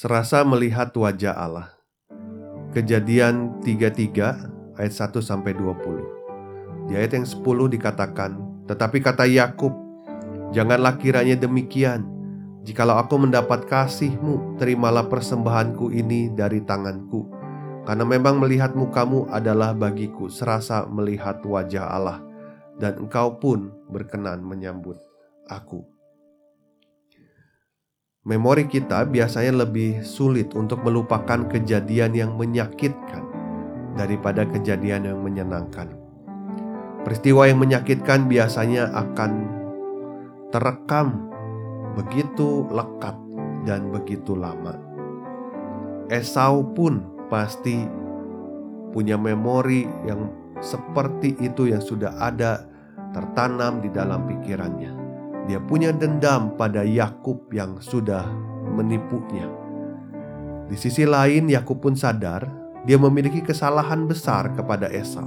Serasa melihat wajah Allah. Kejadian 33 ayat 1 sampai 20. Di ayat yang 10 dikatakan, "Tetapi kata Yakub, janganlah kiranya demikian. Jikalau aku mendapat kasihmu, terimalah persembahanku ini dari tanganku. Karena memang melihat mukamu adalah bagiku serasa melihat wajah Allah, dan engkau pun berkenan menyambut aku." Memori kita biasanya lebih sulit untuk melupakan kejadian yang menyakitkan daripada kejadian yang menyenangkan. Peristiwa yang menyakitkan biasanya akan terekam begitu lekat dan begitu lama. Esau pun pasti punya memori yang seperti itu yang sudah ada tertanam di dalam pikirannya. Dia punya dendam pada Yakub yang sudah menipunya. Di sisi lain, Yakub pun sadar dia memiliki kesalahan besar kepada Esau.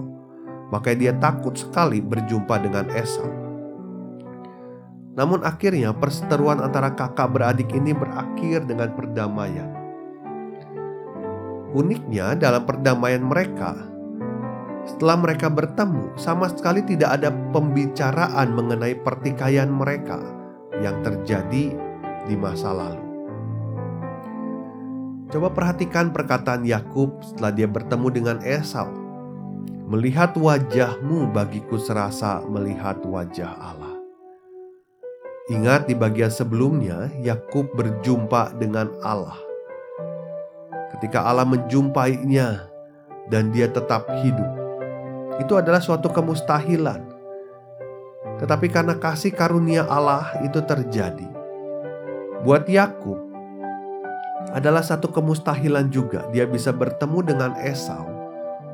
Maka dia takut sekali berjumpa dengan Esau. Namun akhirnya perseteruan antara kakak beradik ini berakhir dengan perdamaian. Uniknya dalam perdamaian mereka, setelah mereka bertemu, sama sekali tidak ada pembicaraan mengenai pertikaian mereka yang terjadi di masa lalu. Coba perhatikan perkataan Yakub setelah dia bertemu dengan Esau. Melihat wajahmu bagiku serasa melihat wajah Allah. Ingat di bagian sebelumnya Yakub berjumpa dengan Allah. Ketika Allah menjumpainya dan dia tetap hidup itu adalah suatu kemustahilan. Tetapi karena kasih karunia Allah itu terjadi. Buat Yakub adalah satu kemustahilan juga dia bisa bertemu dengan Esau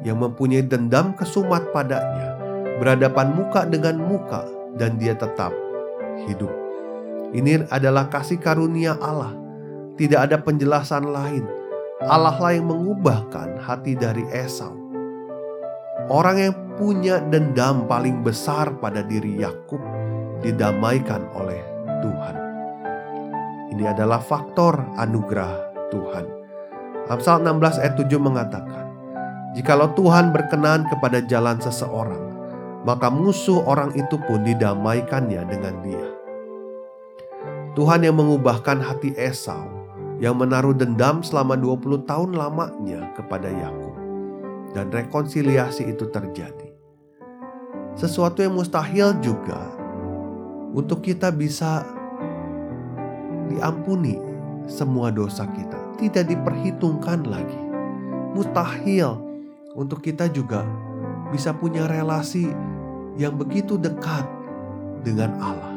yang mempunyai dendam kesumat padanya, berhadapan muka dengan muka dan dia tetap hidup. Ini adalah kasih karunia Allah. Tidak ada penjelasan lain. Allah lah yang mengubahkan hati dari Esau Orang yang punya dendam paling besar pada diri Yakub didamaikan oleh Tuhan. Ini adalah faktor anugerah Tuhan. Amsal 16 ayat 7 mengatakan, Jikalau Tuhan berkenan kepada jalan seseorang, maka musuh orang itu pun didamaikannya dengan dia. Tuhan yang mengubahkan hati Esau yang menaruh dendam selama 20 tahun lamanya kepada Yakub dan rekonsiliasi itu terjadi. Sesuatu yang mustahil juga untuk kita bisa diampuni semua dosa kita, tidak diperhitungkan lagi. Mustahil untuk kita juga bisa punya relasi yang begitu dekat dengan Allah.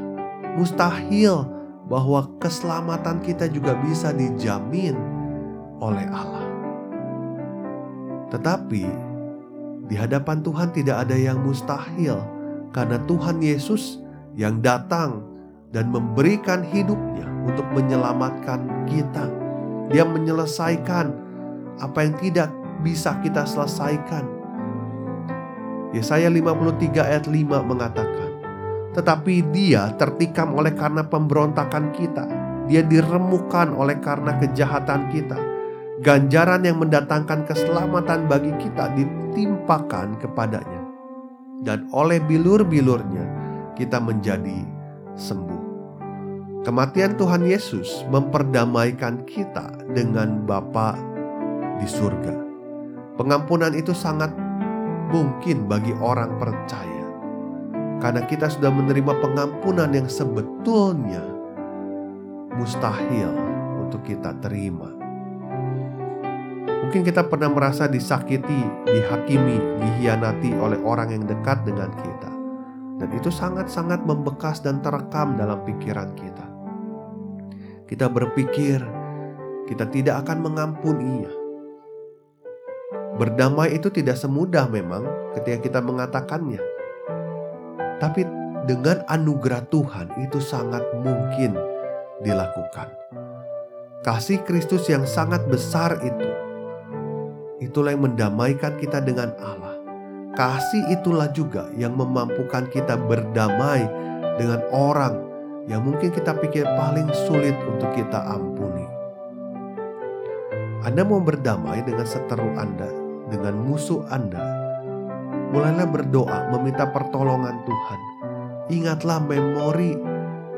Mustahil bahwa keselamatan kita juga bisa dijamin oleh Allah. Tetapi di hadapan Tuhan tidak ada yang mustahil karena Tuhan Yesus yang datang dan memberikan hidupnya untuk menyelamatkan kita. Dia menyelesaikan apa yang tidak bisa kita selesaikan. Yesaya 53 ayat 5 mengatakan, Tetapi dia tertikam oleh karena pemberontakan kita. Dia diremukan oleh karena kejahatan kita ganjaran yang mendatangkan keselamatan bagi kita ditimpakan kepadanya. Dan oleh bilur-bilurnya kita menjadi sembuh. Kematian Tuhan Yesus memperdamaikan kita dengan Bapa di surga. Pengampunan itu sangat mungkin bagi orang percaya. Karena kita sudah menerima pengampunan yang sebetulnya mustahil untuk kita terima. Mungkin kita pernah merasa disakiti, dihakimi, dihianati oleh orang yang dekat dengan kita. dan itu sangat-sangat membekas dan terekam dalam pikiran kita. Kita berpikir kita tidak akan mengampuninya. Berdamai itu tidak semudah memang ketika kita mengatakannya. Tapi dengan anugerah Tuhan itu sangat mungkin dilakukan. Kasih Kristus yang sangat besar itu, itulah yang mendamaikan kita dengan Allah. Kasih itulah juga yang memampukan kita berdamai dengan orang yang mungkin kita pikir paling sulit untuk kita ampuni. Anda mau berdamai dengan seteru Anda, dengan musuh Anda. Mulailah berdoa meminta pertolongan Tuhan. Ingatlah memori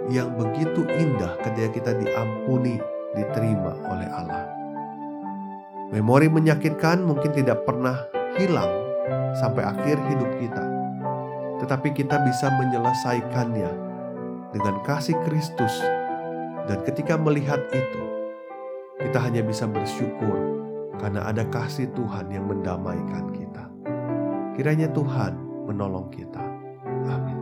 yang begitu indah ketika kita diampuni, diterima oleh Allah. Memori menyakitkan mungkin tidak pernah hilang sampai akhir hidup kita, tetapi kita bisa menyelesaikannya dengan kasih Kristus, dan ketika melihat itu, kita hanya bisa bersyukur karena ada kasih Tuhan yang mendamaikan kita. Kiranya Tuhan menolong kita. Amin.